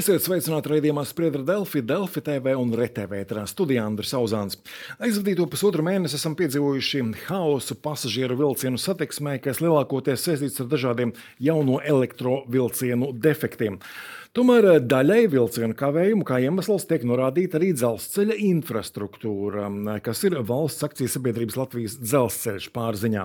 Esiet sveicināti raidījumā Spriedra Delfi, Delfi TV un RTV studijā Andris Uzāns. Aizvadīto pusotru mēnesi esam piedzīvojuši haosu pasažieru vilcienu satiksmē, kas lielākoties saistīts ar dažādiem jauno elektrovilcienu defektiem. Tomēr eh, daļai vilcienu kavējumu kā iemesls tiek norādīta arī dzelzceļa infrastruktūra, eh, kas ir valsts akcijas sabiedrības Latvijas dzelzceļš pārziņā.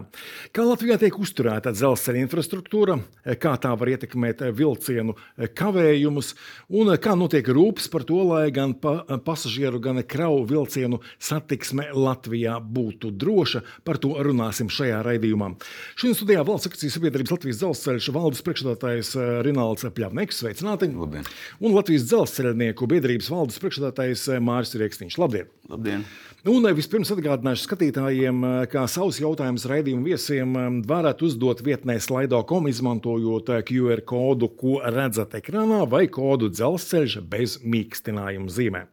Kā Latvijā tiek uzturēta dzelzceļa infrastruktūra, eh, kā tā var ietekmēt vilcienu kavējumus un kā notiek rūpes par to, lai gan pa, pasažieru, gan kravu vilcienu satiksme Latvijā būtu droša, par to runāsim šajā raidījumā. Šodien studijā valsts akcijas sabiedrības Latvijas dzelzceļš valdes priekšstādātājs Rināls Pļavnieks. Sveicināti! Labdien. Un Latvijas dzelzceļnieku biedrības valdes priekšstādātājs eh, Mārcis Rieksniņš. Labdien! Labdien. Un eh, vispirms atgādināšu skatītājiem, eh, kā savus jautājumus raidījumu viesiem varat uzdot vietnē slaido.com, izmantojot QR kodu, ko redzat ekrānā, vai kodu dzelzceļš bez mīkstinājuma zīmēm.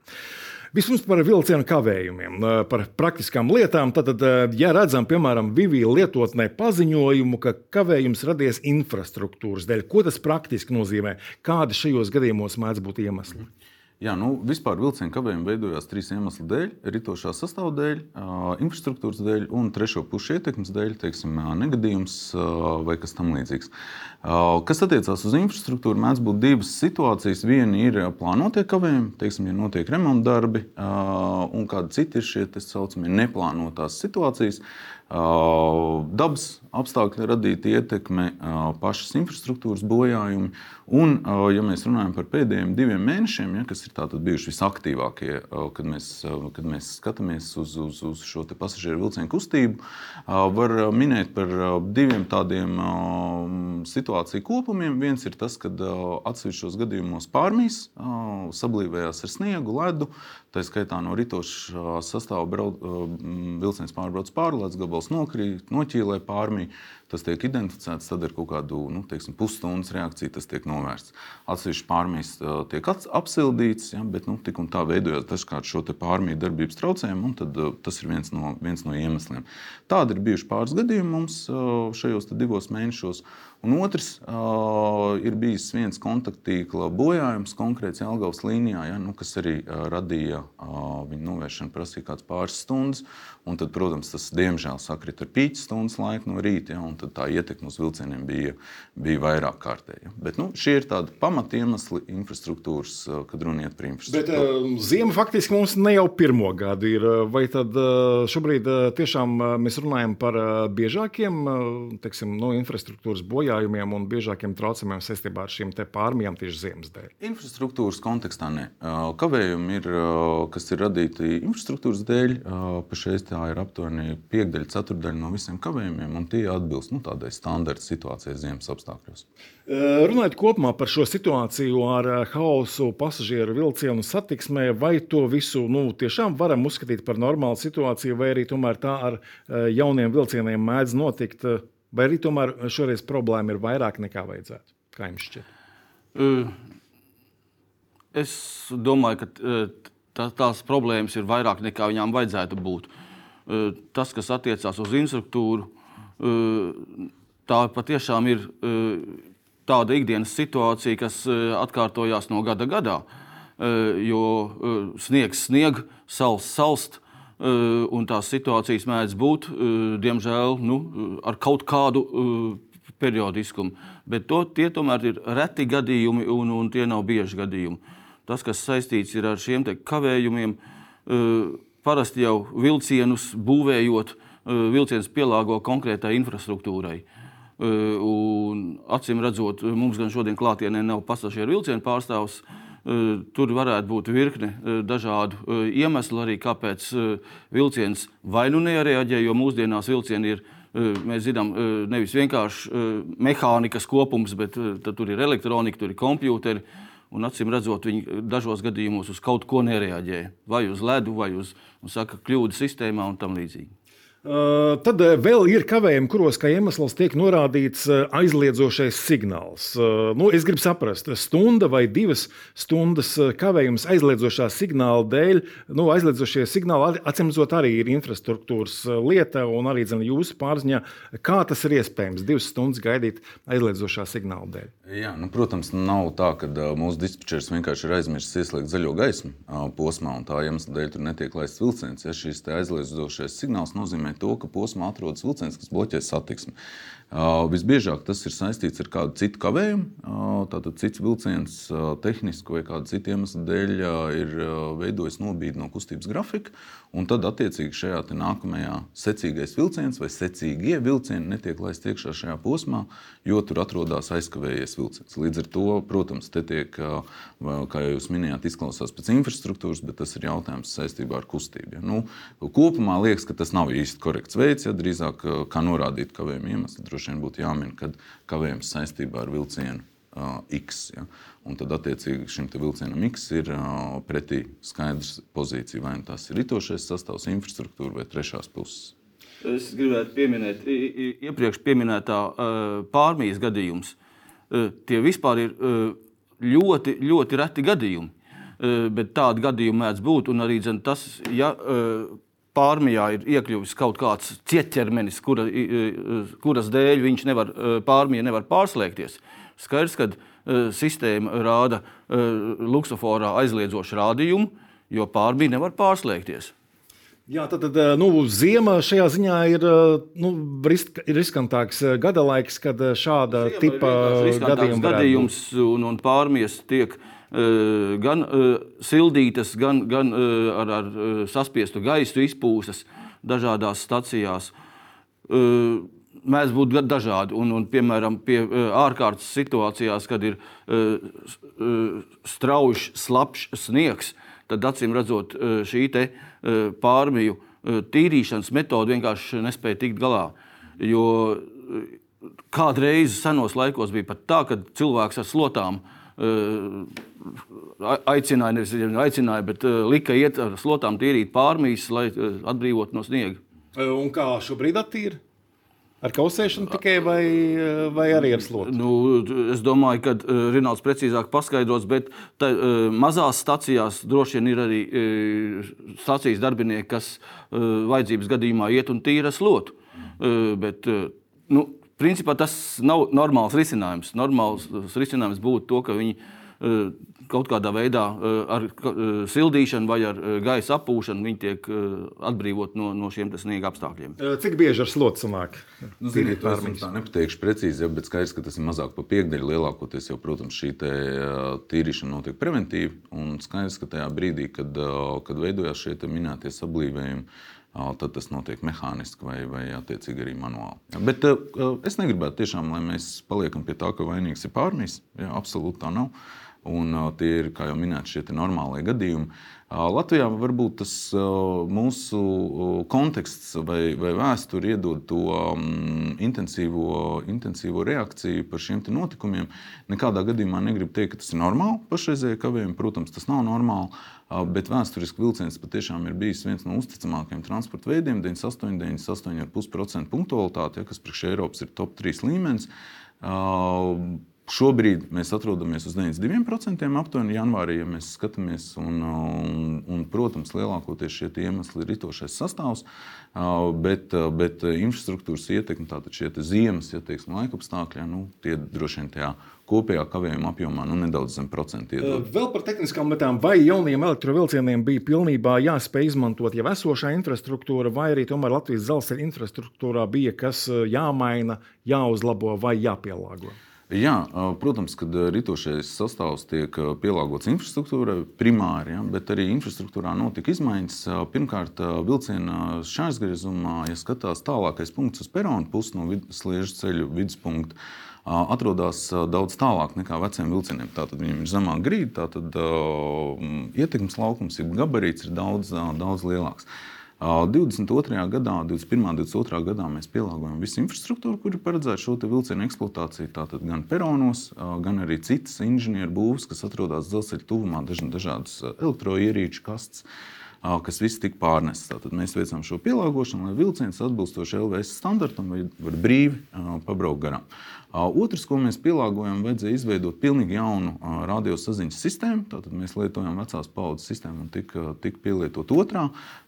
Vispirms par vilcienu kavējumiem, par praktiskām lietām. Tad, ja redzam, piemēram, Vivija lietotnē paziņojumu, ka kavējums radies infrastruktūras dēļ, ko tas praktiski nozīmē? Kādi šajos gadījumos mēdz būt iemesli? Jā, nu, vispār vilcienu kavējumi veidojās trīs iemeslu dēļ - ritošā sastāvdaļa, infrastruktūras dēļ un trešo pušu ietekmes dēļ, teiksim, negadījums vai kas tamlīdzīgs. Kas attiecās uz infrastruktūru, mēdz būt divas situācijas. Viena ir plānotie kavējumi, teiksim, ja notiek remonta darbi, un kāda cita ir šie tā saucamie neplānotās situācijas. Dabas apstākļi radīta ietekme, pašas infrastruktūras bojājumi. Un, ja mēs runājam par pēdējiem diviem mēnešiem, ja, kas ir bijuši visaktīvākie, kad mēs, kad mēs skatāmies uz, uz, uz šo pasažieru vilcienu kustību, var minēt par diviem tādiem situāciju kopumiem. Viens ir tas, kad atsevišķos gadījumos pārmīs sablīvējās ar sniegu, ledu. Tā skaitā no ritošā sastāvā brauc, vilciens pārbrauc pāri, ledus gabals nokrīt, noķīlē pārmī tas tiek identificēts, tad ar kaut kādu nu, teiksim, pusstundas reakciju tas tiek novērsts. Atsevišķi pārmijas tiek apsildīts, ja, bet nu, tik un tā veidojas dažkārt šo pārmiju darbības traucējumu, un tad, tas ir viens no, viens no iemesliem. Tādi ir bijuši pāris gadījumi mums šajos divos mēnešos. Un otrs uh, ir bijis viens kontaktīkla bojājums konkrēts Jelgavas līnijā, ja, nu, kas arī uh, radīja uh, viņa novēršanu, prasīja kāds pāris stundas. Un tad, protams, tas diemžēl sakrita ar pīķa stundas laiku no rīta. Ja, tad tā ietekme uz vilcieniem bija, bija vairāk kārtēja. Bet nu, šie ir tādi pamatiemesli infrastruktūras, uh, kad runa iet par infrastruktūru. Bet uh, ziema faktiski mums ne jau pirmo gadu ir. Uh, vai tad uh, šobrīd uh, tiešām uh, mēs runājam par uh, biežākiem teiksim, no infrastruktūras bojājumiem un biežākiem traucējumiem saistībā ar šīm pārmijām tieši ziemas dēļ? Infrastruktūras kontekstā ne. Kavējumi ir, kas ir radīti infrastruktūras dēļ, pašreiz tā ir aptuveni piekdaļa, ceturdaļa no visiem kavējumiem, un tie atbilst nu, tādai standarta situācijai ziemas apstākļos. Runājot kopumā par šo situāciju ar haosu pasažieru vilcienu satiksmē, vai to visu nu, tiešām varam uzskatīt par normālu situāciju, vai arī tomēr tā ar jauniem vilcieniem mēdz notikt, vai arī tomēr šoreiz problēma ir vairāk nekā vajadzētu? Kā jums šķiet? Es domāju, ka tās problēmas ir vairāk nekā viņām vajadzētu būt. Tas, kas attiecās uz infrastruktūru, tā patiešām ir tāda ikdienas situācija, kas atkārtojās no gada gadā. Jo sniegs snieg, sals salst, un tās situācijas mēdz būt, diemžēl, nu, ar kaut kādu periodiskumu. Bet to, tie tomēr ir reti gadījumi, un, un tie nav bieži gadījumi. Tas, kas saistīts ar šiem kavējumiem, parasti jau vilcienus būvējot, vilciens pielāgo konkrētai infrastruktūrai. Un, acīm redzot, mums gan šodien klātienē nav pasažieru vilcienu pārstāvs. Tur varētu būt virkne dažādu iemeslu, arī kāpēc vilciens vai nu nereaģē, jo mūsdienās vilcieni ir mēs zinām, nevis vienkārši mehānikas kopums, bet tur ir elektronika, tur ir kompjuteri. Un, acīm redzot, viņi dažos gadījumos uz kaut ko nereaģē. Vai uz ledu, vai uz saka, kļūdu sistēmā un tam līdzīgi. Uh, tad uh, vēl ir kavējumi, kuros kā iemesls tiek norādīts uh, aizliedzošais signāls. Nu, es gribu saprast, stunda vai divas stundas kavējums aizliedzošā signāla dēļ. Nu, aizliedzošie signāli atcīmredzot arī ir infrastruktūras lieta un arī zin, jūsu pārziņā. Kā tas ir iespējams divas stundas gaidīt aizliedzošā signāla dēļ? Jā, nu, protams, nav tā, ka mūsu dispečers vienkārši ir aizmirsis ieslēgt zaļo gaismu posmā un tā iemesla dēļ tur netiek laists vilciens. Ja šis aizliedzošais signāls nozīmē nozīmē to, ka posmā atrodas vilciens, kas bloķē satiksmi. Visbiežāk tas ir saistīts ar kādu citu kavējumu. Tātad cits vilciens tehniski vai kāda cita iemesla dēļ ir veidojis nobīdi no kustības grafika. Un tad, attiecīgi, šajā nākamajā secīgais vilciens vai secīgie vilcieni netiek laisti iekšā šajā posmā, jo tur atrodas aizkavējies vilciens. Līdz ar to, protams, te tiek, kā jūs minējāt, izklausās pēc infrastruktūras, bet tas ir jautājums saistībā ar kustību. Ja? Nu, kopumā liekas, ka tas nav īsti korekts veids, ja drīzāk kā norādīt kavējumu iemeslu droši vien būtu jāmin, kad kavējums saistībā ar vilcienu X. Ja? Un tad, attiecīgi, šim vilcienam X ir uh, pretī skaidrs pozīcija, vai nu tas ir ritošais sastāvs, infrastruktūra vai trešās puses. Es gribētu pieminēt, iepriekš minētā uh, pārmijas gadījums. Uh, tie vispār ir ļoti, ļoti reti gadījumi. Bet tādi gadījumi mēdz būt. Arī dzen, tas, ja pārmijā ir iekļuvis kaut kāds cietķermenis, kura, kuras dēļ viņš nevar, pārmija nevar pārslēgties. Skaidrs, ka sistēma rāda luksusforā aizliedzošu rādījumu, jo pārmija nevar pārslēgties. Jā, tad, tad nu, ziema šajā ziņā ir, nu, risk, ir riskantāks gada laiks, kad šāda Ziema tipa gadījums un, un pārmies tiek uh, gan eh, sildītas, gan, gan eh, ar, ar saspiestu gaisu izpūstas dažādās stacijās. Mēdz būt dažādi. Un, un, piemēram, pie ārkārtas situācijās, kad ir strauji, slapjš sniegs, tad acīm redzot, šī pārmiju tīrīšanas metode vienkārši nespēja tikt galā. Jo kādreiz senos laikos bija pat tā, ka cilvēks ar slotām uh, aicināja, nevis aicināja, bet lika iet ar slotām tīrīt pārmīs, lai atbrīvotu no sniega. Un kā šobrīd attīra? Ar kausēšanu tikai vai, vai arī ar slotu? Nu, es domāju, ka uh, Rinalds precīzāk paskaidros, bet tā, uh, mazās stacijās droši vien ir arī uh, stacijas darbinieki, kas vajadzības gadījumā iet un tīra. Uh, bet, nu, Principā tas nav normāls risinājums. Normāls risinājums būtu to, ka viņi eh, kaut kādā veidā eh, ar eh, sildīšanu vai ar gaisa apūšanu viņi tiek atbrīvot no, no šiem sniega apstākļiem. Cik bieži ar slotu sanāk? Nu, Ziniet, es tā nepateikšu precīzi, ja, bet skaidrs, ka tas ir mazāk par piekdaļu. Lielākoties jau, protams, šī tīrīšana notiek preventīvi. Un skaidrs, ka tajā brīdī, kad, kad veidojās šie minētie sablīvējumi, tad tas notiek mehāniski vai, vai attiecīgi arī manuāli. Ja, bet es negribētu tiešām, lai mēs paliekam pie tā, ka vainīgs ir pārmīs. Ja, absolūti tā nav. Un, tie ir, kā jau minēts, šie normālie gadījumi. Latvijā varbūt tas mūsu konteksts vai, vai vēsture iedod to um, intensīvo, intensīvo reakciju par šiem notikumiem. Nekādā gadījumā negribu teikt, ka tas ir normāli pašreizējie kavējumi. Protams, tas nav normāli. Bet vēsturiski vilciens patiešām ir bijis viens no uzticamākajiem transporta veidiem. 98, 98,5% punktualitāte, ja, kas priekš Eiropas ir top 3 līmenis. Šobrīd mēs atrodamies uz 92% aptuveni janvārī, ja mēs skatāmies. Un, un, un, protams, lielākoties šie iemesli ir ritošais sastāvs, bet, bet infrastruktūras ietekme, tātad šie ziemas ja, teiksim, laika apstākļi, nu, tie droši vien tajā kopējā kavējuma apjomā nu, nedaudz zem procenta iedod. Vēl par tehniskām lietām, vai jauniem elektrovilcieniem bija pilnībā jāspēj izmantot jau esošā infrastruktūra, vai arī tomēr Latvijas dzelzceļa infrastruktūrā bija kas jāmaina, jāuzlabo vai jāpielāgo? Jā, protams, kad ritošais sastāvs tiek pielāgots infrastruktūrai primāri, ja, bet arī infrastruktūrā notika izmaiņas. Pirmkārt, vilciena šķērsgriezumā, ja skatās tālākais punkts uz peronu pusi no sliežu ceļu viduspunkta, atrodas daudz tālāk nekā veciem vilcieniem. Tātad viņiem ir zemāka grīda, tātad ietekmes laukums, ja gabarīts ir daudz, daudz lielāks. 22. gadā, 21. un 22. gadā mēs pielāgojam visu infrastruktūru, kur ir paredzēta šo vilcienu eksploatāciju. Tātad gan peronos, gan arī citas inženieru būvs, kas atrodas dzelzceļa tuvumā, dažādas elektroierīču kastes. kas viss tika pārnests. Tad mēs veicām šo pielāgošanu, lai vilciens atbilstoši LVS standartam var brīvi pabraukt garām. Otrs, ko mēs pielāgojam, vajadzēja izveidot pilnīgi jaunu radiosaziņas sistēmu. Tātad mēs lietojam vecās paudzes sistēmu un tika, tika pielietot otrā,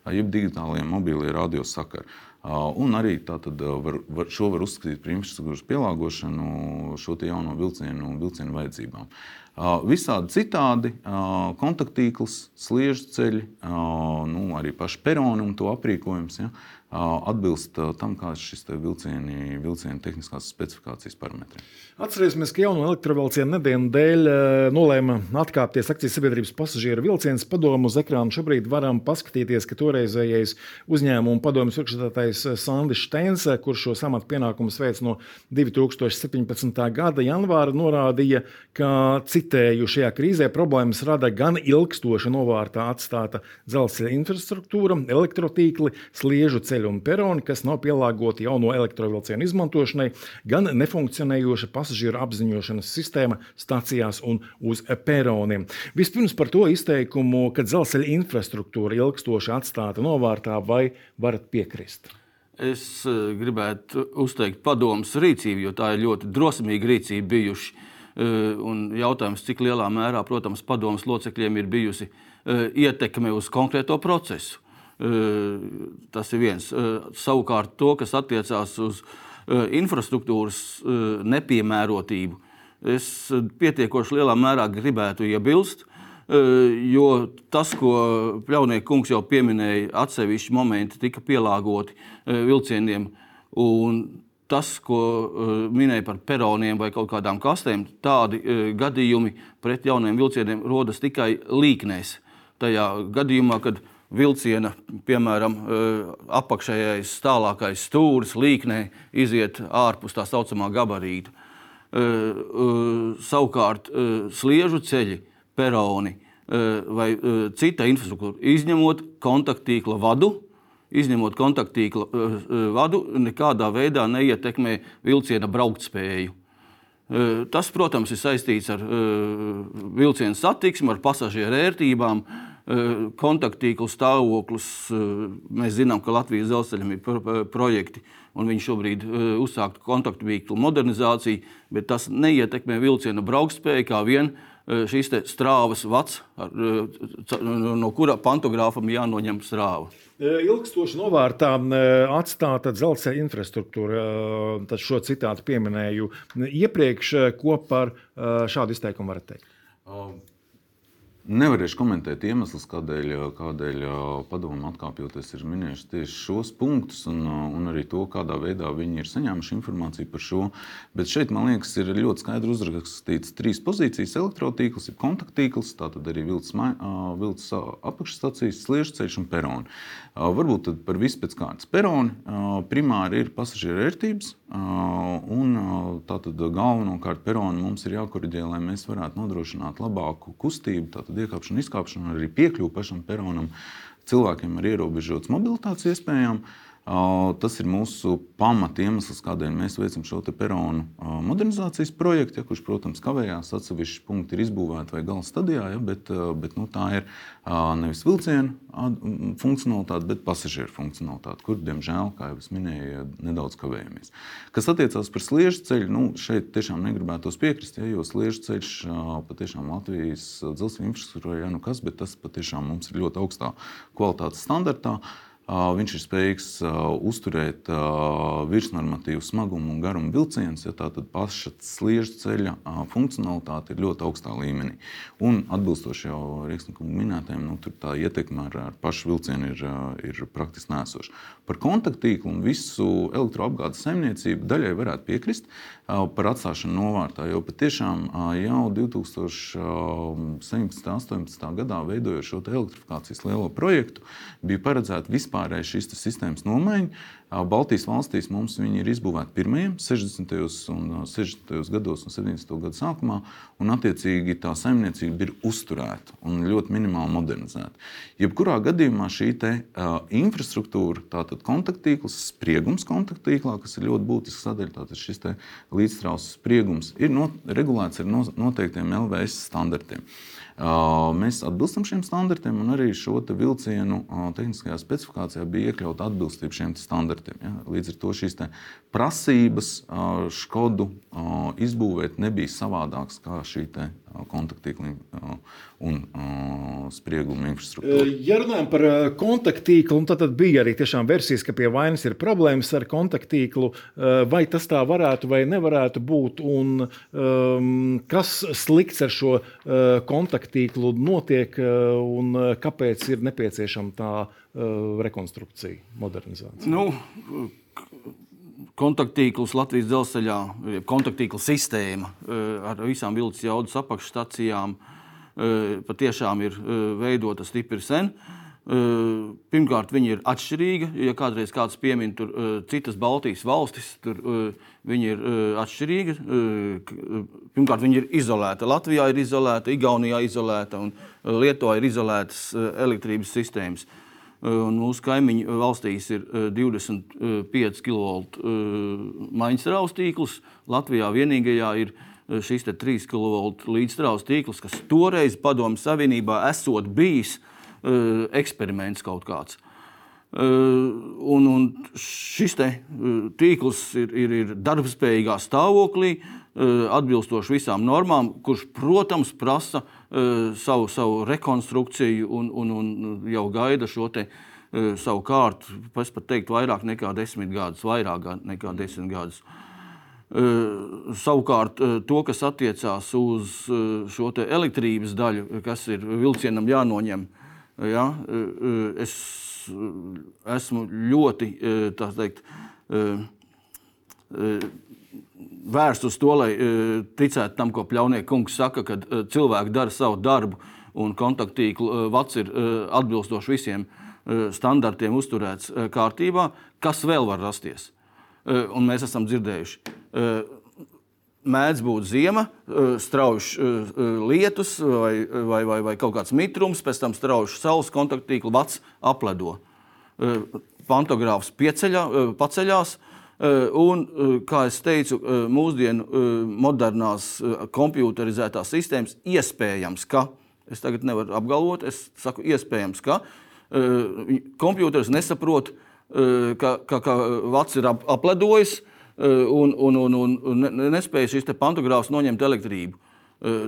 jeb digitālajie mobilie radiosakari. Un arī tātad, var, var, šo var uzskatīt par infrastruktūras pielāgošanu šo jauno vilcienu, vilcienu vajadzībām. Visādi citādi kontaktīkls, sliežu ceļi, nu, arī paši peroni un to aprīkojums. Ja, atbilst tam, kāds ir šis vilcieni, vilciena tehniskās specifikācijas parametri. Atcerēsimies, ka jauno elektrovilcienu nedēļu dēļ nolēma atkāpties akcijas sabiedrības pasažieru vilciens. Padomu uz ekrāna šobrīd varam paskatīties, ka toreizējais uzņēmuma padomjas priekšstādātājs Sandis Steins, kurš šo samatu pienākumus veic no 2017. gada janvāra, norādīja, ka citēju šajā krīzē problēmas rada gan ilgstoša novārtā atstāta dzelzceļa infrastruktūra, elektrotīkli, sliežu ceļu ceļi un peroni, kas nav pielāgoti jauno elektrovilcienu izmantošanai, gan nefunkcionējoša pasažieru apziņošanas sistēma stācijās un uz peroniem. Vispirms par to izteikumu, ka dzelzceļa infrastruktūra ilgstoši atstāta novārtā, vai varat piekrist? Es eh, gribētu uzteikt padomus rīcību, jo tā ir ļoti drosmīga rīcība bijuši. Eh, un jautājums, cik lielā mērā, protams, padomus locekļiem ir bijusi eh, ietekme uz konkrēto procesu. Tas ir viens. Savukārt, to, kas attiecās uz infrastruktūras nepiemērotību, es pietiekoši lielā mērā gribētu iebilst. Jo tas, ko Pļaunieks kungs jau pieminēja, atsevišķi momenti tika pielāgoti vilcieniem. Un tas, ko minēja par peroniem vai kaut kādām kastēm, tādi gadījumi pret jauniem vilcieniem rodas tikai līknēs. Tajā gadījumā, kad vilciena, piemēram, apakšējais tālākais stūris, līknē, iziet ārpus tā saucamā gabarīta. Savukārt, sliežu ceļi, peroni vai cita infrastruktūra, izņemot kontaktīkla vadu, izņemot kontaktīkla vadu, nekādā veidā neietekmē vilciena brauktspēju. Tas, protams, ir saistīts ar vilcienu satiksmi, ar pasažieru ērtībām, kontaktīklu stāvoklis. Mēs zinām, ka Latvijas dzelzceļam ir projekti, un viņi šobrīd uzsākt kontaktu tīklu modernizāciju, bet tas neietekmē vilciena braukspēju kā vien šīs strāvas vats, no kura pantogrāfam jānoņem strāva. Ilgstoši novārtā atstāta dzelzceļa infrastruktūra. Tad šo citātu pieminēju iepriekš. Ko par šādu izteikumu varat teikt? Um. Nevarēšu komentēt iemeslus, kādēļ, kādēļ padomu atkāpjoties ir minējuši tieši šos punktus un, un arī to, kādā veidā viņi ir saņēmuši informāciju par šo. Bet šeit, man liekas, ir ļoti skaidri uzrakstīts trīs pozīcijas - elektrotīkls, ir kontaktīkls, tātad arī vilcis, vilcis apakšstacijas, sliežceļš un peroni. Varbūt par visu pēc kārtas. Peroni primāri ir pasažieru ērtības, un tātad galvenokārt peroni mums ir jākoriģē, lai mēs varētu nodrošināt labāku kustību. Tātad iekāpšana, izkāpšana, arī piekļuve pašam peronam cilvēkiem ar ierobežotas mobilitātes iespējām. Tas ir mūsu pamata iemesls, kādēļ mēs veicam šo peronu modernizācijas projektu, ja, kurš, protams, kavējās. Atsevišķi punkti ir izbūvēti vai gala stadijā, ja, bet, bet nu, tā ir nevis vilciena funkcionalitāte, bet pasažieru funkcionalitāte, kur, diemžēl, kā jau es minēju, nedaudz kavējamies. Kas attiecās par sliežu ceļu, nu, šeit tiešām negribētos piekrist, ja, jo sliežu ceļš patiešām Latvijas dzelzceļa infrastruktūrā, ja nu kas, bet tas patiešām mums ir ļoti augstā kvalitātes standartā. Viņš ir spējīgs uzturēt virsnormatīvu smagumu un garumu vilcienus, ja tā tad paša sliežu ceļa funkcionalitāte ir ļoti augstā līmenī. Un atbilstoši jau Rīgsniku minētajiem, nu, tur tā ietekme ar, ar pašu vilcienu ir, ir praktiski nēsoša. Par kontaktīklu un visu elektroapgādes saimniecību daļai varētu piekrist par atstāšanu novārtā, jo patiešām jau 2017. un 2018. gadā veidojot šo elektrifikācijas lielo projektu, bija paredzēta vispār vispārēja šīs sistēmas nomaiņa. Baltijas valstīs mums viņi ir izbūvēti pirmie 60. un 60. gados un 70. gadu sākumā, un attiecīgi tā saimniecība ir uzturēta un ļoti minimāli modernizēta. Jebkurā gadījumā šī te, uh, infrastruktūra, tātad kontaktīkls, spriegums kontaktīklā, kas ir ļoti būtisks sadaļa, tātad šis līdzstrāvas spriegums, ir not, regulēts ar no, noteiktiem LVS standartiem. Mēs atbilstam šiem standartiem, un arī šo vilcienu tehniskajā specifikācijā bija iekļauta atbilstība šiem standartiem. Ja? Līdz ar to šīs prasības Škodu izbūvēt nebija savādākas kā šī kontaktīkla un sprieguma infrastruktūra. Ja runājam par kontaktīklu, tad, tad bija arī tiešām versijas, ka pie vainas ir problēmas ar kontaktīklu. Vai tas tā varētu vai nevarētu būt? Un, um, kas slikts ar šo kontaktīklu notiek un kāpēc ir nepieciešama tā rekonstrukcija, modernizācija? Nu, kontaktīkls Latvijas dzelzceļā, kontaktīkla sistēma eh, ar visām vilcienu jaudas apakšstacijām eh, patiešām ir eh, veidota stipri sen. Pirmkārt, viņi ir atšķirīgi. Ja kādreiz kāds piemin tur citas Baltijas valstis, tur viņi ir atšķirīgi. Pirmkārt, viņi ir izolēti. Latvijā ir izolēta, Igaunijā izolēta un Lietuvā ir izolētas elektrības sistēmas. Un mūsu kaimiņu valstīs ir 25 kV maņstrāvas tīkls. Latvijā vienīgajā ir šis 3 kV līdzstrāvas tīkls, kas toreiz Padomju Savienībā esot bijis eksperiments kaut kāds. Un, un šis tīkls ir, ir, ir darbspējīgā stāvoklī, atbilstoši visām normām, kurš, protams, prasa savu, savu rekonstrukciju un, un, un jau gaida šo te, savu kārtu. Es pat teiktu, vairāk nekā desmit gadus, vairāk nekā desmit gadus. Savukārt, to, kas attiecās uz šo elektrības daļu, kas ir vilcienam jānoņem, ja, es esmu ļoti teikt, vērsts uz to, lai e, ticētu tam, ko Pļaunieku kungs saka, ka e, cilvēki dara savu darbu un kontaktīklu e, vats ir atbilstoši visiem standartiem uzturēts kārtībā. Kas vēl var rasties? Un mēs esam dzirdējuši. Mēdz būt zima, strauji lietus vai, vai, vai, vai kaut kāds mitrums, pēc tam strauji saules kontaktīkla vats apledo. Pantogrāfs pieceļā, paceļās, un, eh, kā jau teicu, eh, mūsdienu modernās komputerizētās sistēmas iespējams, ka, es tagad nevaru apgalvot, es saku, iespējams, ka kompjuters nesaprot, ka, ka, ka vats ir apledojis un, un, un, un nespēja šīs pantogrāfs noņemt elektrību.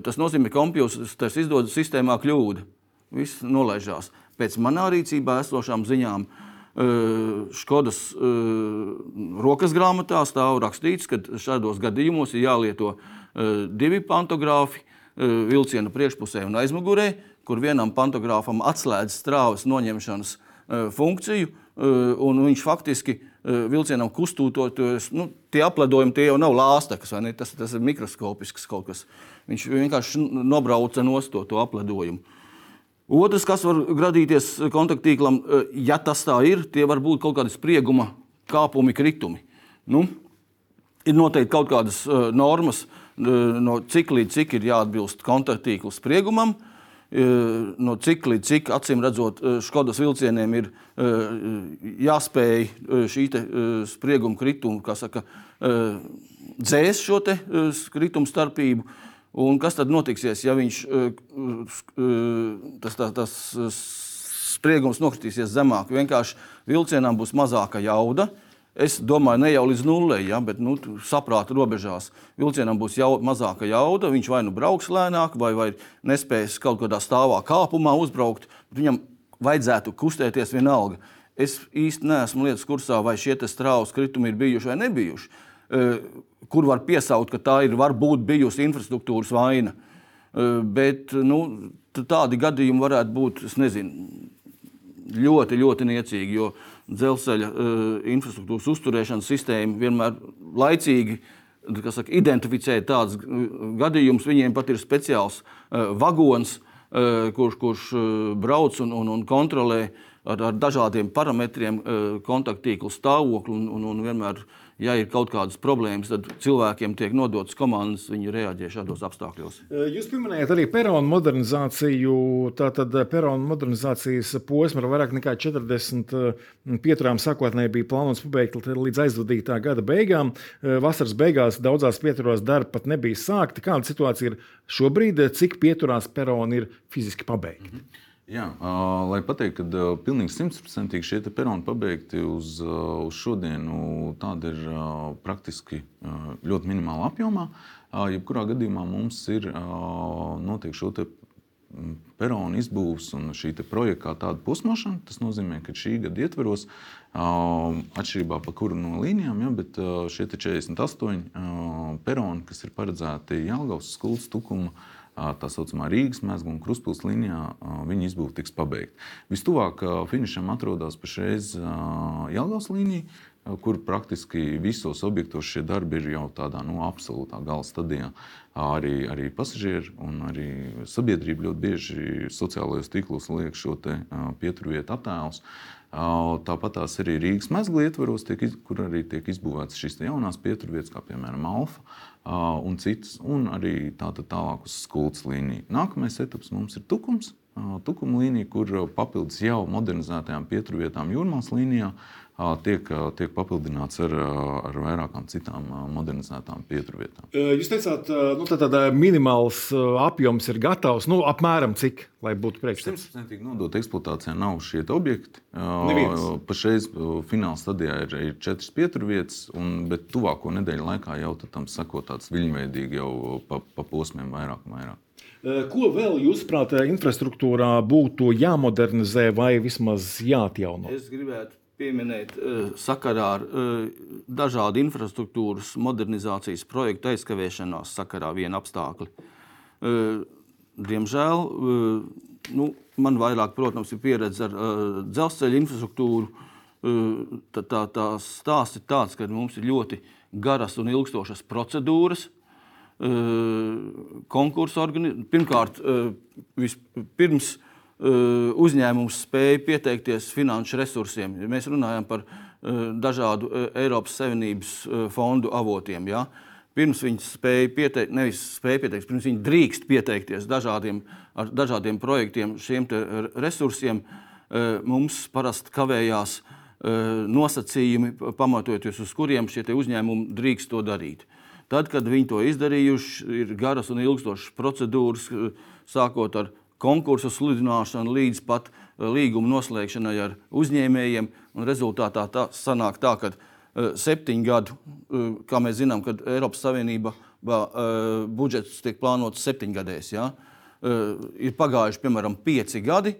Tas nozīmē, ka kompjuters izdod sistēmā kļūdu. Viss nolaižās. Pēc manā rīcībā esošām ziņām uh, Škodas rokas grāmatā stāv rakstīts, ka šādos gadījumos ir jālieto divi pantogrāfi vilciena priekšpusē un aizmugurē, kur vienam pantogrāfam atslēdz strāvas noņemšanas funkciju, un viņš faktiski vilcienam kustūtoties, nu, tie apledojumi tie jau nav ne? Tas, tas ir mikroskopisks kaut kas. Viņš vienkārši nobrauca nost to apledojumu. Otrs, kas var radīties kontaktīklam, eh, ja tas tā ir, tie var būt kaut kādi sprieguma kāpumi, kritumi. Nu, ir noteikti kaut kādas uh, normas, uh, no cik līdz cik ir jāatbilst kontaktīkla spriegumam, uh, no cik līdz cik, acīm redzot, Škodas vilcieniem ir jāspēj šī sprieguma krituma, kā saka, dzēst šo kritumu starpību. Un kas tad notiksies, ja viņš, eh, eh, tas, tas, tas spriegums nokritīsies zemāk? Vienkārši vilcienam būs mazāka jauda. Es domāju, ne jau līdz nulē, ja, bet nu, saprāta robežās. Vilcienam būs jau, mazāka jauda. Viņš vai nu brauks lēnāk, vai, vai nespēs kaut kādā stāvā kāpumā uzbraukt. Viņam vajadzētu kustēties vienalga. Es īsti neesmu lietas kursā, vai šie strāvas kritumi ir bijuši vai nebijuši. Eh, kur var piesaukt, ka tā ir varbūt bijusi infrastruktūras vaina. Eh, bet nu, tādi gadījumi varētu būt nezinu, ļoti, ļoti niecīgi, jo dzelzceļa uh, infrastruktūras uzturēšanas sistēma vienmēr laicīgi saka, identificē tādus gadījumus. Viņiem pat ir speciāls vagons, kurš, kurš brauc un, un, un kontrolē ar, ar dažādiem parametriem kontaktīklu stāvokli un, un, un vienmēr ja ir kaut kādas problēmas, tad cilvēkiem tiek nodotas komandas, viņi reaģē šādos apstākļos. Jūs pieminējat arī peronu modernizāciju. Tātad peronu modernizācijas posma ar vairāk nekā 40 pieturām sākotnēji bija plānots pabeigt līdz aizvadītā gada beigām. Vasaras beigās daudzās pieturās darbi pat nebija sākti. Kāda situācija ir šobrīd? Cik pieturās peroni ir fiziski pabeigti? Mm -hmm. Jā, lai pateiktu, ka pilnīgi simtprocentīgi šie peroni pabeigti uz, uz šodienu, tāda ir praktiski ļoti minimāla apjomā. Jebkurā gadījumā mums ir noteikti šo peronu izbūves un šī projekta kā tāda posmošana. Tas nozīmē, ka šī gada ietveros, atšķirībā no kura no līnijām, ja, bet šie 48 uh, peroni, kas ir paredzēti Jālgavas skolas tukuma tā saucamā Rīgas mēslu un Kruspils līnijā, viņa izbūve tiks pabeigta. Vistuvāk finišam atrodas pašreiz Jelgavas līnija, kur praktiski visos objektos šie darbi ir jau tādā nu, absolūtā gala stadijā. Arī, arī pasažieri un arī sabiedrība ļoti bieži sociālajos tīklos liek šo pieturvietu attēlus. Tāpat tās arī Rīgas mezgla ietvaros, tiek, kur arī tiek izbūvētas šīs jaunās pieturvietas, kā piemēram Alfa un citas, un arī tātad tālāk uz skultas līniju. Nākamais etaps mums ir tukums. Tukuma līnija, kur papildus jau modernizētajām pieturvietām jūrmālas līnijā tiek, tiek papildināts ar, ar vairākām citām modernizētām pieturvietām. Jūs teicāt, nu, tā minimāls apjoms ir gatavs. Nu, apmēram cik, lai būtu priekšstats? Simtprocentīgi nodot eksploatācijā nav šie objekti. Neviens. Pašreiz fināla stadijā ir, ir četras pieturvietas, un, bet tuvāko nedēļu laikā jau tam sako tāds viļņveidīgi jau pa, pa posmiem vairāk un vairāk. Ko vēl, jūsuprāt, infrastruktūrā būtu jāmodernizē vai vismaz jāatjauno? Es gribētu pieminēt uh, sakarā ar uh, dažādu infrastruktūras modernizācijas projektu aizkavēšanās sakarā vienu apstākļu. Uh, diemžēl nu, man vairāk, protams, ir pieredze ar dzelzceļa infrastruktūru. Tā, tā, tā stāsts ir tāds, ka mums ir ļoti garas un ilgstošas procedūras. Konkursu organizācija pirmkārt, vispirms uzņēmums spēja pieteikties finanšu resursiem. Mēs runājam par eh, dažādu eh, Eiropas Savienības fondu avotiem. Ja? Pirms viņi spēja pieteikt, nevis spēja pieteikt, pirms viņi drīkst pieteikties dažādiem, ar dažādiem projektiem, šiem resursiem, mums parasti kavējās nosacījumi, pamatojoties uz kuriem šie uzņēmumi drīkst to darīt. Tad, kad viņi to izdarījuši, ir garas un ilgstošas procedūras, sākot ar konkursu sludināšanu līdz pat eh, līguma noslēgšanai ar uzņēmējiem. Rezultātā tā sanāk tā, ka uh, septiņu gadu, uh, kā mēs zinām, kad Eiropas Savienība budžets tiek plānots septiņgadēs, ja? ir pagājuši piemēram pieci gadi.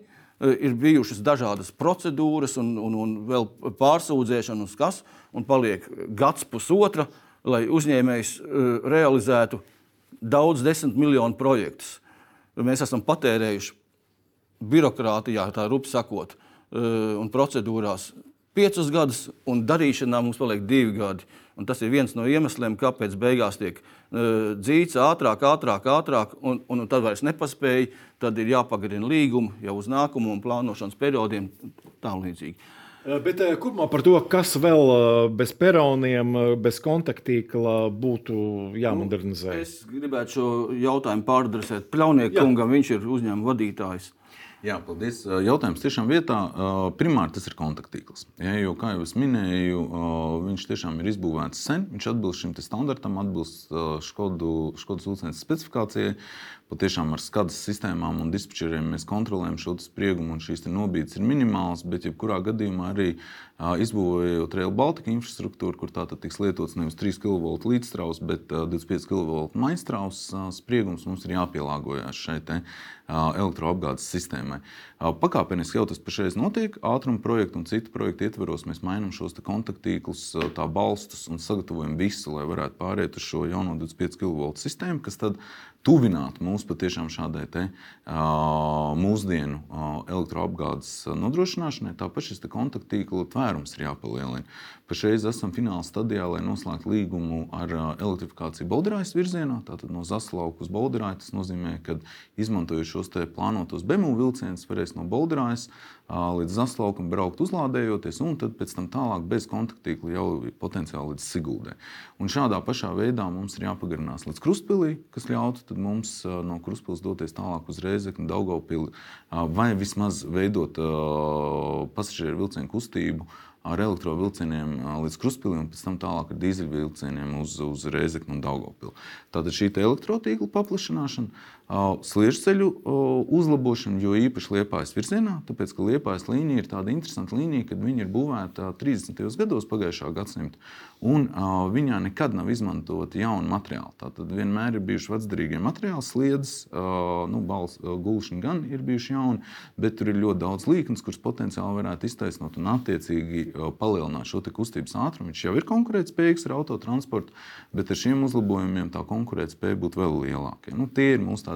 Ir bijušas dažādas procedūras, un, un, un vēl pārsūdzēšana, kas, paliek gads, pusotra, lai uzņēmējs realizētu daudz desmit miljonu projektus mēs esam patērējuši birokrātijā, tā rupi sakot, eh, un procedūrās piecus gadus, un darīšanā mums paliek divi gadi. Un tas ir viens no iemesliem, kāpēc beigās tiek uh, dzīts ātrāk, ātrāk, ātrāk, un, un tad vairs nepaspēja. Tad ir jāpagarina līgumu jau uz nākamo un plānošanas periodiem tālīdzīgi. Eh, bet eh, kopumā par to, kas vēl eh, bez peroniem, bez kontaktīkla būtu jāmodernizē. Nu, es gribētu šo jautājumu pārdresēt Pļaunieku kungam, viņš ir uzņēmuma vadītājs. Jā, paldies. Jautājums tiešām vietā. Primāri tas ir kontaktīkls. Ja, jo, kā jau es minēju, viņš tiešām ir izbūvēts sen. Viņš atbilst šim standartam, atbilst Škodas ūdens specifikācijai. Patiešām ar skadas sistēmām un dispečeriem mēs kontrolējam šo spriegumu, un šīs nobīdes ir minimālas. Bet, jebkurā gadījumā, arī izbūvējot Rail Baltica infrastruktūru, kur tātad tiks lietots nevis 3 kV līdzstrāvs, bet 25 kV maģistrāvs spriegums, mums ir jāpielāgojas šai elektroapgādes sistēmai. Pakāpeniski jau tas pašreiz notiek. Ātruma projekta un citu projektu ietveros mēs mainām šos kontaktīklus, tā balstus un sagatavojam visu, lai varētu pāriet uz šo jauno 25 kV sistēmu, kas tad tuvināt mūs patiešām šādai te, mūsdienu elektroapgādes nodrošināšanai, tāpat šis kontakttīkla tvērums ir jāpalielina. Pašreiz esam fināla stadijā, lai noslēgtu līgumu ar elektrifikāciju Bolderājas virzienā, tātad no Zaslauka uz Bolderāju. Tas nozīmē, ka izmantojot šos plānotos BMU vilcienus, varēs no Bolderājas līdz Zaslaukam braukt uzlādējoties, un tad pēc tam tālāk bez kontaktīkla jau potenciāli līdz Siguldē. Un šādā pašā veidā mums ir jāpagarinās līdz Krustpilī, kas ļautu mums no Krustpils doties tālāk uz Rēzekni, Daugavpili vai vismaz veidot pasažieru vilcienu kustību ar elektrovielcieniem līdz Kruspīlim un pēc tam tālāk ar dīzeļvilcieniem uz, uz Rēzeknu un Daugopilu. Tātad šī elektrotīkla paplašināšana Sliežceļu uzlabošanu, jo īpaši Liepājas virzienā, tāpēc ka Liepājas līnija ir tāda interesanta līnija, kad viņa ir būvēta 30. gados pagājušā gadsimta, un viņā nekad nav izmantota jauna materiāla. Tātad vienmēr ir bijuši vecdarīgie materiāli, sliedas, nu, balss, gulšana gan ir bijuši jauni, bet tur ir ļoti daudz līknes, kuras potenciāli varētu iztaisnot un attiecīgi palielināt šo kustības ātrumu. Viņš jau ir konkurētspējīgs ar autotransportu, bet ar šiem uzlabojumiem tā konkurētspēja būtu vēl lielāka. Nu, tie ir mūsu tādi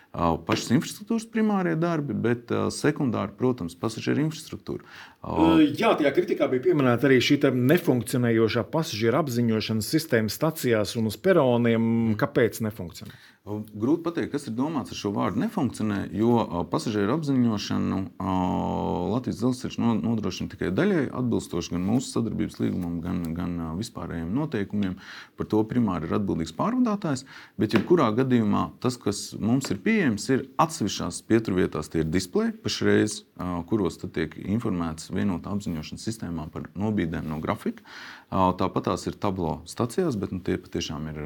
pašas infrastruktūras primārie darbi, bet sekundāri, protams, pasažieru infrastruktūra. Jā, tajā kritikā bija pieminēta arī šī nefunkcionējošā pasažieru apziņošanas sistēma stacijās un uz peroniem. Kāpēc nefunkcionē? Grūti pateikt, kas ir domāts ar šo vārdu nefunkcionē, jo pasažieru apziņošanu Latvijas dzelzceļš nodrošina tikai daļai atbilstoši gan mūsu sadarbības līgumam, gan, gan vispārējiem noteikumiem. Par to primāri ir atbildīgs pārvadātājs. Bet, jebkurā gadījumā, tas, kas mums ir pieejams, ir atsevišķās pieturvietās, tie ir displeji pašreiz, kuros tiek informēts vienotā apziņošanas sistēmā par nobīdēm no grafika. Tāpat tās ir tablo stācijās, bet nu, tie patiešām ir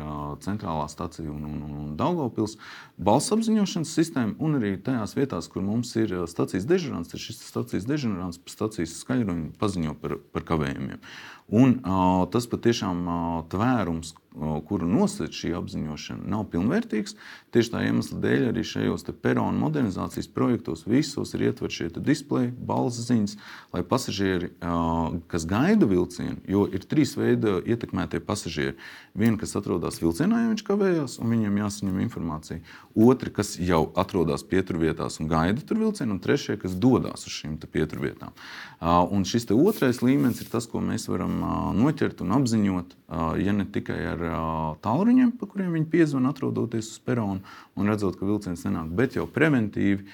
centrālā stācija un, un, un Daugopils. Balss apziņošanas sistēma un arī tajās vietās, kur mums ir stācijas dežurants, tad šis stācijas dežurants pa stācijas skaļruņu paziņo par, par kavējumiem. Un, tas patiešām tvērums, kuru nosaka šī apziņošana, nav pilnvērtīgs. Tieši tā iemesla dēļ arī šajos peronu modernizācijas projektos visos ir ietverti šie displeji, balss ziņas, lai pasažieri, kas gaida vilcienu, jo ir trīs veidi ietekmētie pasažieri. Viens, kas atrodas vilcienā, ja viņš kavējās, un viņam jāsaņem informācija. Otri, kas jau atrodas pieturvietās un gaida tur vilcienu, un trešie, kas dodas uz šīm pieturvietām. Un šis otrais līmenis ir tas, ko mēs varam noķert un apziņot, ja ne tikai ar tālruņiem, pa kuriem viņi piezvanīja, atrodoties uz perona un redzot, ka vilciens nenāk, bet jau preventīvi.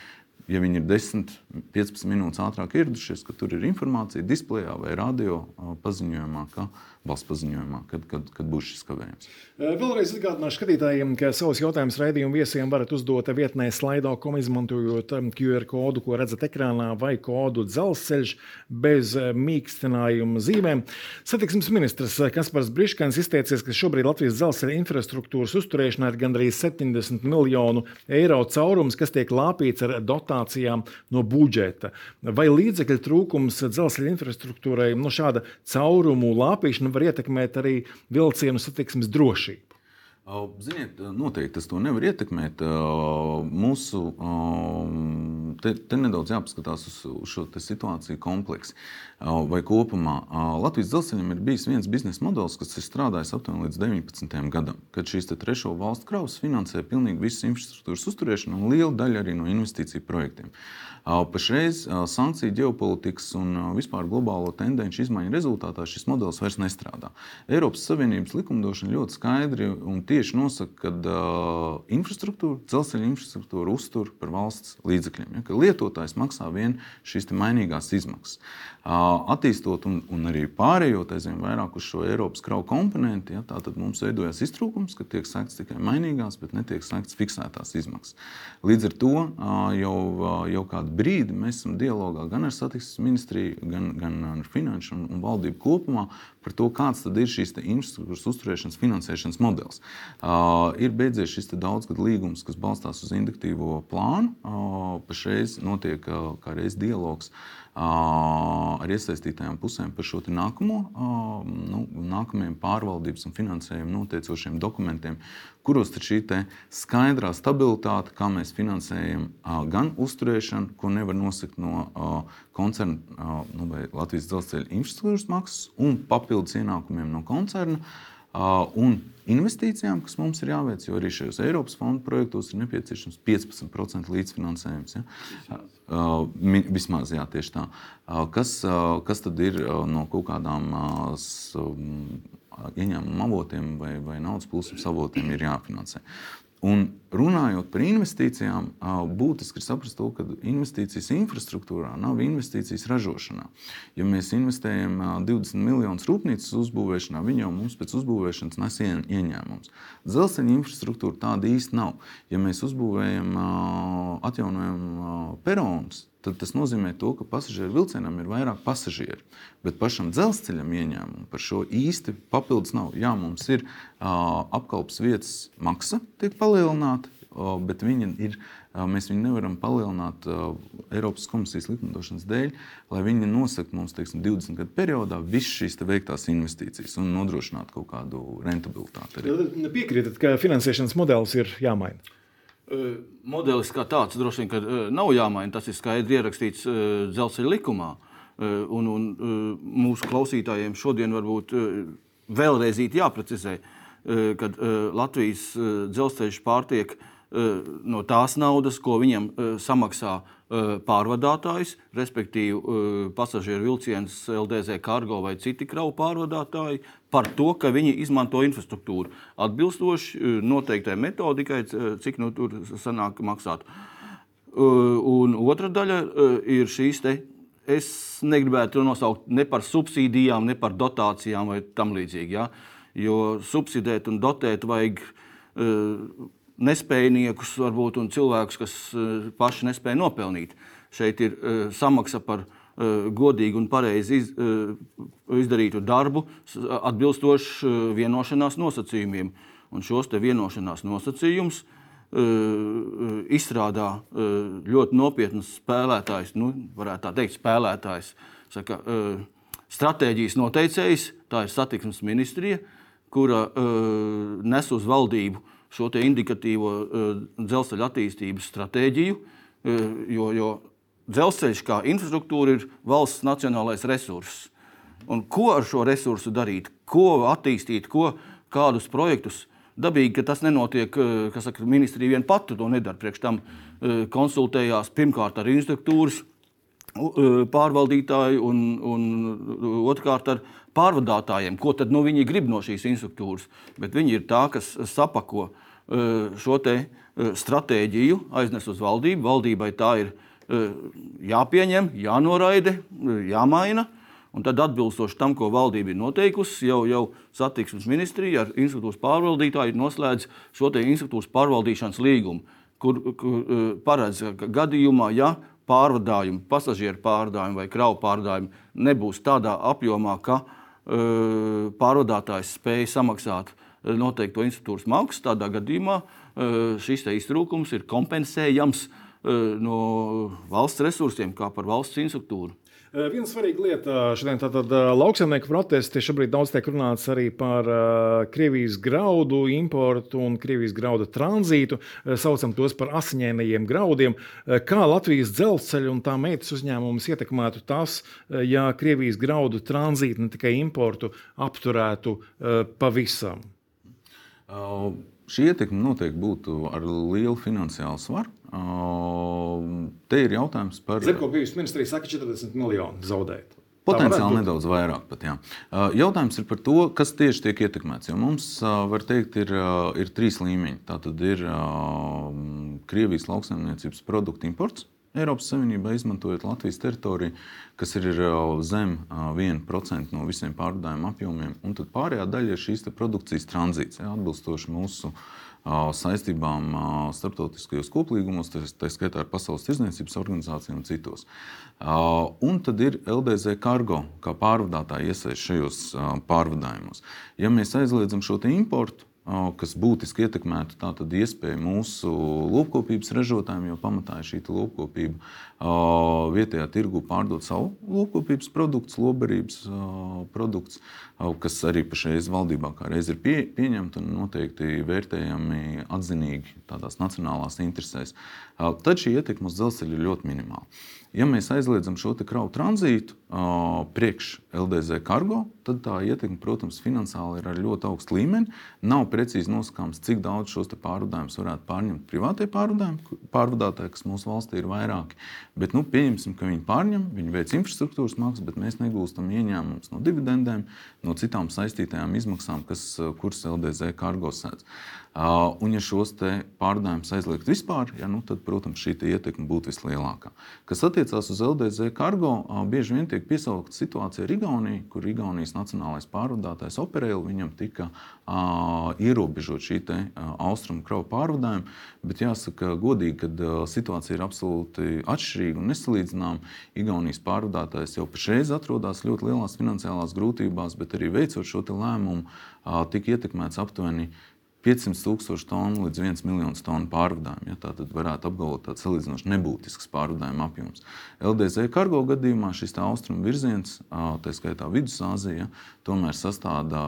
Ja viņi ir 10, 15 minūtes ātrāk ieradušies, ka tur ir informācija displejā vai radio paziņojumā, ka valsts paziņojumā, kad, kad, kad būs šis kavējums. Vēlreiz atgādināšu skatītājiem, ka savus jautājumus raidījumu viesiem varat uzdot vietnē slaido.com, izmantojot QR kodu, ko redzat ekrānā, vai kodu dzelzceļš bez mīkstinājuma zīmēm. Satiksmes ministrs Kaspars Briškans izteicies, ka šobrīd Latvijas dzelzceļa infrastruktūras uzturēšanā ir gandrīz 70 miljonu eiro caurums, kas tiek lāpīts ar dotācijām no budžeta. Vai līdzekļu trūkums dzelzceļa infrastruktūrai no nu, šāda caurumu lāpīšana var ietekmēt arī vilcienu satiksmes drošību. Ziniet, noteikti tas to nevar ietekmēt. Mūsu te, te nedaudz jāpaskatās uz, uz šo situāciju kompleksi vai kopumā. Latvijas dzelzceļam ir bijis viens biznesa modelis, kas ir strādājis aptuveni līdz 19. gadam, kad šīs trešo valstu kravas finansē pilnīgi visas infrastruktūras uzturēšanu un liela daļa arī no investīciju projektiem. Pašreiz sankciju ģeopolitikas un vispār globālo tendenci izmaiņu rezultātā šis modelis vairs nestrādā. Eiropas Savienības likumdošana ļoti skaidri un tieši nosaka, ka uh, infrastruktūra, dzelzceļa infrastruktūra uztur par valsts līdzekļiem. Ja, lietotājs maksā vien šīs mainīgās izmaksas. Uh, attīstot un, un arī pārējot aizvien vairāk uz šo Eiropas kravu komponenti, ja, tad mums veidojas iztrūkums, ka tiek sekts tikai mainīgās, bet netiek sekts fiksētās izmaksas. Līdz ar to uh, jau, jau kādu kādu brīdi mēs esam dialogā gan ar satiksmes ministriju, gan, gan ar finanšu un, un valdību kopumā par to, kāds ir šīs infrastruktūras uzturēšanas finansēšanas modelis. Uh, ir beidzies šis daudzgadu līgums, kas balstās uz induktīvo plānu. Uh, pašreiz notiek uh, kā reiz dialogs. Uh, ar iesaistītajām pusēm par šo nākamo, nu, nākamajiem pārvaldības un finansējuma noteicošiem dokumentiem, kuros šī skaidrā stabilitāte, kā mēs finansējam gan uzturēšanu, ko nevar nosakt no koncerna nu, vai Latvijas dzelzceļa infrastruktūras maksas un papildus ienākumiem no koncerna un investīcijām, kas mums ir jāveic, jo arī šajos Eiropas fondu projektos ir nepieciešams 15% līdzfinansējums. Ja? Vismaz jā, tieši tā. Kas, kas tad ir no kaut kādām ieņēmuma avotiem vai, vai naudas plūsmas avotiem ir jāfinansē? Un runājot par investīcijām, būtiski ir saprast to, ka investīcijas infrastruktūrā nav investīcijas ražošanā. Ja mēs investējam 20 miljonus rūpnīcas uzbūvēšanā, viņi jau mums pēc uzbūvēšanas nes ieņēmumus. Dzelzceļa infrastruktūra tāda īsti nav. Ja mēs uzbūvējam, atjaunojam peronus, tad tas nozīmē, to, ka pasažieru vilcienam ir vairāk pasažieru. Bet pašam dzelzceļam ieņēmumu par šo īsti papildus nav. Jā, mums ir uh, apkalpes vietas maksa, tiek palielināta, uh, bet viņa ir. Uh, mēs viņu nevaram palielināt uh, Eiropas komisijas likumdošanas dēļ, lai viņi nosaktu mums teiksim, 20 gadu periodā visas šīs veiktās investīcijas un nodrošinātu kaut kādu rentabilitāti. Piekrītat, ka finansēšanas modelis ir jāmaina? Modelis kā tāds droši vien nav jāmaina. Tas ir skaidri ierakstīts dzelzceļa likumā. Un, un mūsu klausītājiem šodien varbūt vēlreiz jāprecizē, ka Latvijas dzelzceļš pārtiek no tās naudas, ko viņam samaksā pārvadātājs, respektīvi pasažieru vilciens, LDZ kargo vai citi kravu pārvadātāji, par to, ka viņi izmanto infrastruktūru atbilstoši noteiktai metodikai, cik nu tur sanāk maksāt. Un otra daļa ir šīs te. Es negribētu to nosaukt ne par subsīdijām, ne par dotācijām vai tam līdzīgi. Ja? Jo subsidēt un dotēt vajag uh, nespējniekus, varbūt, un cilvēkus, kas eh, paši nespēja nopelnīt. Šeit ir eh, samaksa par eh, godīgu un pareizi iz, izdarītu darbu, atbilstoši vienošanās nosacījumiem. Un šos vienošanās nosacījumus izstrādā ļoti nopietns spēlētājs, nu, varētu tā teikt, spēlētājs, saka, stratēģijas noteicējs, tā ir satiksmes ministrija, kura nes uz valdību šo indikatīvo uh, dzelzceļa attīstības stratēģiju, uh, jo, jo dzelzceļš kā infrastruktūra ir valsts nacionālais resurss. Un ko ar šo resursu darīt, ko attīstīt, ko, kādus projektus? Dabīgi, ka tas nenotiek, uh, kas saka, ministrija vien pati to nedara. Priekš tam konsultējās pirmkārt ar instruktūras pārvaldītāju un, un otrkārt ar pārvadātājiem, ko tad nu, viņi grib no šīs instruktūras. Bet viņi ir tā, kas sapako šo stratēģiju, aiznes uz valdību. Valdībai tā ir jāpieņem, jānoraida, jāmaina. Un tad, atbilstoši tam, ko valdība ir noteikusi, jau, jau satiksmes ministrija ar institūcijas pārvaldītāju noslēdz šo institūcijas pārvaldīšanas līgumu, kur, kur paredz, ka gadījumā, ja pārvadājumi, pasažieru pārvadājumi vai kravu pārvadājumi nebūs tādā apjomā, ka uh, pārvadātājs spēja samaksāt noteikto institūcijas maksu, tādā gadījumā šis iztrūkums ir kompensējams no valsts resursiem, kā par valsts instruktūru. Viena svarīga lieta šodien ir lauksaimnieku protesti. Šobrīd daudz tiek runāts arī par Krievijas graudu importu un Krievijas graudu tranzītu. Saucam tos par asiņainajiem graudiem. Kā Latvijas dzelzceļa un tā meitas uzņēmumus ietekmētu tas, ja Krievijas graudu tranzītu, ne tikai importu, apturētu pavisam? Šī ietekme noteikti būtu ar lielu finansiālu svaru. Te ir jautājums par. Zemkopības ministrija saka, 40 miljonu zaudēt. Potenciāli nedaudz vairāk. Pat, jā. Jautājums ir par to, kas tieši tiek ietekmēts. Jo mums, var teikt, ir, ir trīs līmeņi. Tā tad ir Krievijas lauksaimniecības produktu imports, Eiropas Savienībā izmantojot Latvijas teritoriju, kas ir zem 1% no visiem pārvadājumu apjomiem. Un tad pārējā daļa ir šīs produkcijas tranzīts, atbilstoši mūsu saistībām starptautiskajos koplīgumos, tā skaitā ar Pasaules tirdzniecības organizāciju un citos. Un tad ir LDZ kargo, kā pārvadātāji iesaist šajos pārvadājumos. Ja mēs aizliedzam šo importu, kas būtiski ietekmētu tātad iespēju mūsu lopkopības ražotājiem, jo pamatā ir šī lopkopība vietējā tirgu pārdot savu lopkopības produktu, lobarības produktus, kas arī pašreiz valdībā kā reiz ir pie, pieņemti un noteikti vērtējami atzinīgi tādās nacionālās interesēs. Tad šī ietekme uz dzelzceļu ir ļoti minimāla. Ja mēs aizliedzam šo kravu tranzītu, priekš LDZ kargo, tad tā ietekme, protams, finansiāli ir ar ļoti augstu līmeni. Nav precīzi nosakāms, cik daudz šos pārvadājumus varētu pārņemt privātie pārvadātāji, kas mūsu valstī ir vairāki. Bet nu, pieņemsim, ka viņi pārņem, viņi veic infrastruktūras maksas, bet mēs negūstam ieņēmumus no dividendēm, no citām saistītajām izmaksām, kas, kuras LDZ kargo sēdz. Uh, un, ja šos pārvadājumus aizliegt vispār, ja, nu, tad, protams, šī ietekme būtu vislielākā. Kas attiecās uz LDZ kargo, uh, bieži vien tiek piesaukta situācija ar Igauniju, kur Igaunijas nacionālais pārvadātājs operēja, viņam tika uh, ierobežot šī te, uh, austrumu kravu pārvadājuma. Bet jāsaka, godīgi, ka uh, situācija ir absolūti atšķirīga un nesalīdzināma. Igaunijas pārvadātājs jau pašreiz atrodas ļoti lielās finansiālās grūtībās, bet arī veicot šo lēmumu, uh, tika ietekmēts aptuveni 500 tūkstoši tonu līdz 1 miljonus tonu pārvadājumu. Ja, tā tad varētu apgalvot tāds salīdzinoši nebūtisks pārvadājuma apjoms. LDZ kargo gadījumā šis austrumu virziens, tā skaitā Vidusāzija, tomēr sastāvda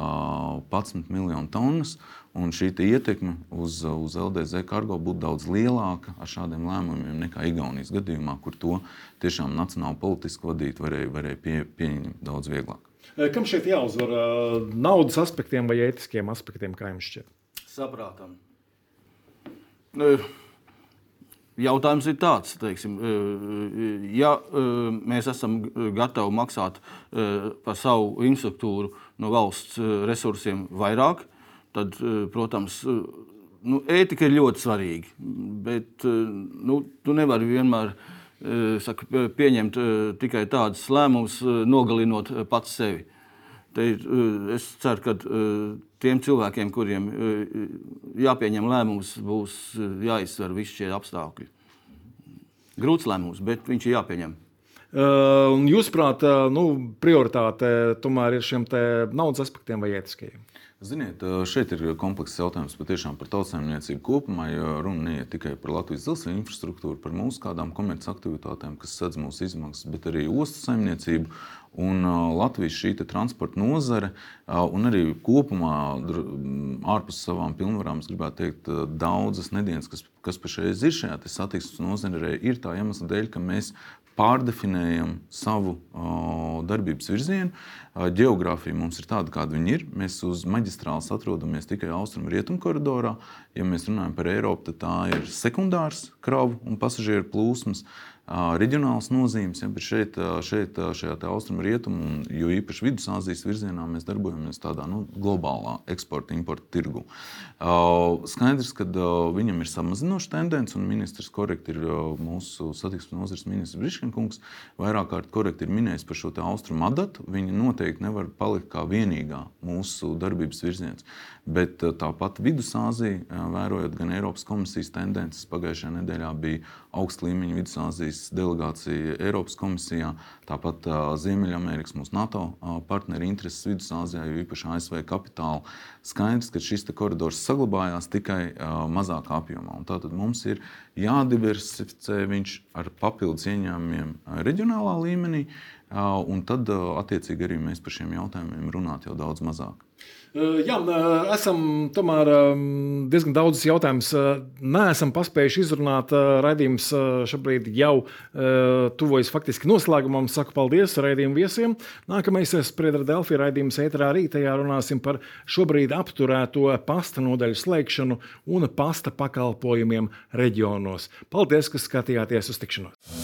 11 miljonu tonnas. Un šī ietekme uz, uz LDZ kargo būtu daudz lielāka ar šādiem lēmumiem nekā Igaunijas gadījumā, kur to tiešām nacionāli politiski vadīt varēja, varēja pie, pieņemt daudz vieglāk. Kam šeit jāuzvar? Naudas aspektiem vai ētiskiem aspektiem, kā jums šķiet? Saprātam. Jautājums ir tāds, teiksim, ja mēs esam gatavi maksāt par savu infrastruktūru no valsts resursiem vairāk, tad, protams, nu, ētika ir ļoti svarīga. Bet nu, tu nevari vienmēr saka, pieņemt tikai tādus lēmumus, nogalinot pats sevi. Te, es ceru, ka tiem cilvēkiem, kuriem jāpieņem lēmums, būs jāizsver visi šie apstākļi. Grūts lēmums, bet viņš ir jāpieņem. Uh, Jūsuprāt, nu, prioritāte tomēr ir šiem naudas aspektiem vai ētiskajiem? Ziniet, šeit ir komplekss jautājums patiešām par tautsājumniecību kopumā, jo runa neiet tikai par Latvijas dzelzceļa infrastruktūru, par mūsu kādām komercaktivitātēm, kas sedz mūsu izmaksas, bet arī ostu saimniecību Un Latvijas šī transporta nozare, un arī kopumā ārpus savām pilnvarām, es gribētu teikt, daudzas nedēļas, kas, kas pašreiz ir šajā satiksmes nozarē, ir tā iemesla dēļ, ka mēs pārdefinējam savu uh, darbības virzienu. Geogrāfija mums ir tāda, kāda viņa ir. Mēs uz maģistrāles atrodamies tikai austrumu-rietumu koridorā. Ja mēs runājam par Eiropu, tad tā ir sekundārs kravu un pasažieru plūsmas. Reģionāls nozīmes, ja, šeit, šeit šajā austrumu rietumu, jo īpaši Vidusāzijas virzienā, mēs darbojamies tādā nu, globālā eksporta importa tirgu. Skaidrs, ka viņam ir samazinoša tendence, un ministrs korekti ir mūsu satiksmes nozares ministrs Briškenkungs, vairāk kārt korekti ir minējis par šo austrumu adatu. Viņa noteikti nevar palikt kā vienīgā mūsu darbības virziens. Bet tāpat Vidusāzija, vērojot gan Eiropas komisijas tendences, pagājušajā nedēļā bija augsta līmeņa Vidusāzijas delegācija Eiropas komisijā, tāpat Ziemeļamerikas mūsu NATO partneri intereses Vidusāzijā, jo īpaši ASV kapitāla. Skaidrs, ka šis koridors saglabājās tikai mazākā apjomā. Un tātad mums ir jādiversificē viņš ar papildus ieņēmumiem reģionālā līmenī, un tad attiecīgi arī mēs par šiem jautājumiem runāt jau daudz mazāk. Jā, esam tomēr diezgan daudz jautājumus. Neesam paspējuši izrunāt. Radījums šobrīd jau tuvojas faktiski noslēgumam. Saku paldies raidījumu viesiem. Nākamais Spriedra Delfī raidījums ētrā rītajā runāsim par šobrīd apturēto pasta nodaļu slēgšanu un pasta pakalpojumiem reģionos. Paldies, ka skatījāties uz tikšanos!